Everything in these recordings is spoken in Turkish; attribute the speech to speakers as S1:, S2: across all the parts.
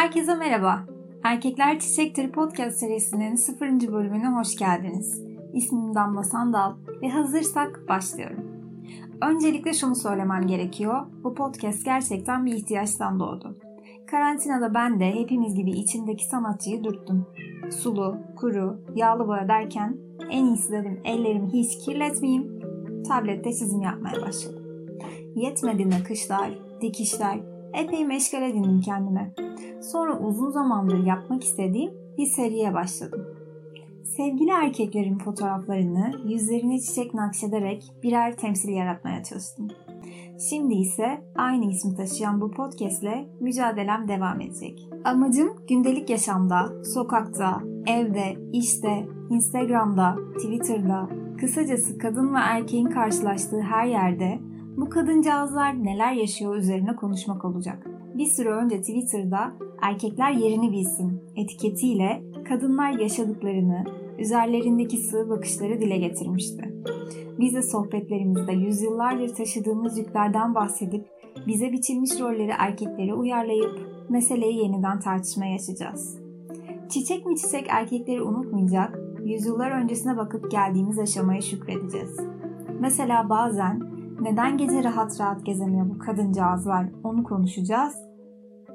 S1: Herkese merhaba. Erkekler Çiçektir podcast serisinin 0. bölümüne hoş geldiniz. İsmim Damla Sandal ve hazırsak başlıyorum. Öncelikle şunu söylemem gerekiyor. Bu podcast gerçekten bir ihtiyaçtan doğdu. Karantinada ben de hepimiz gibi içindeki sanatçıyı dürttüm. Sulu, kuru, yağlı boya derken en iyisi dedim ellerimi hiç kirletmeyeyim. Tablette çizim yapmaya başladım. Yetmedi nakışlar, dikişler, epey meşgul edindim kendime. Sonra uzun zamandır yapmak istediğim bir seriye başladım. Sevgili erkeklerin fotoğraflarını yüzlerine çiçek nakşederek birer temsil yaratmaya çalıştım. Şimdi ise aynı ismi taşıyan bu podcast ile mücadelem devam edecek. Amacım gündelik yaşamda, sokakta, evde, işte, Instagram'da, Twitter'da, kısacası kadın ve erkeğin karşılaştığı her yerde bu kadıncağızlar neler yaşıyor üzerine konuşmak olacak. Bir süre önce Twitter'da erkekler yerini bilsin etiketiyle kadınlar yaşadıklarını, üzerlerindeki sığ bakışları dile getirmişti. Biz de sohbetlerimizde yüzyıllardır taşıdığımız yüklerden bahsedip bize biçilmiş rolleri erkeklere uyarlayıp meseleyi yeniden tartışmaya açacağız. Çiçek mi çiçek erkekleri unutmayacak, yüzyıllar öncesine bakıp geldiğimiz aşamaya şükredeceğiz. Mesela bazen neden gece rahat rahat gezemiyor bu kadıncağızlar onu konuşacağız.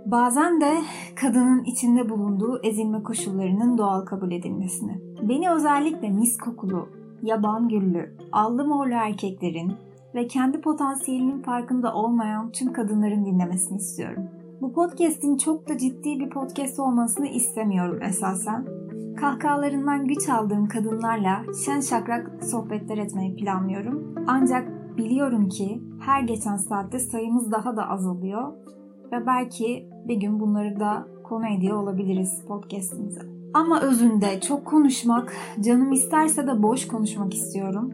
S1: Bazen de kadının içinde bulunduğu ezilme koşullarının doğal kabul edilmesini. Beni özellikle mis kokulu, yaban güllü, allı morlu erkeklerin ve kendi potansiyelinin farkında olmayan tüm kadınların dinlemesini istiyorum. Bu podcast'in çok da ciddi bir podcast olmasını istemiyorum esasen. Kahkahalarından güç aldığım kadınlarla şen şakrak sohbetler etmeyi planlıyorum. Ancak biliyorum ki her geçen saatte sayımız daha da azalıyor ve belki bir gün bunları da konu ediyor olabiliriz podcast'imize. Ama özünde çok konuşmak, canım isterse de boş konuşmak istiyorum.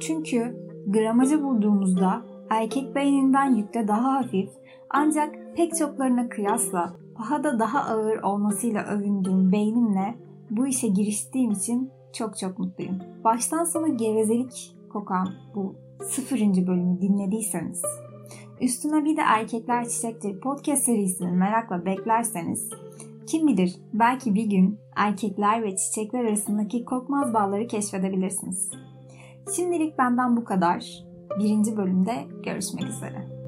S1: Çünkü gramajı bulduğumuzda erkek beyninden yükte daha hafif ancak pek çoklarına kıyasla daha da daha ağır olmasıyla övündüğüm beynimle bu işe giriştiğim için çok çok mutluyum. Baştan sona gevezelik kokan bu sıfırıncı bölümü dinlediyseniz üstüne bir de Erkekler Çiçektir podcast serisini merakla beklerseniz kim bilir belki bir gün erkekler ve çiçekler arasındaki kokmaz bağları keşfedebilirsiniz. Şimdilik benden bu kadar. Birinci bölümde görüşmek üzere.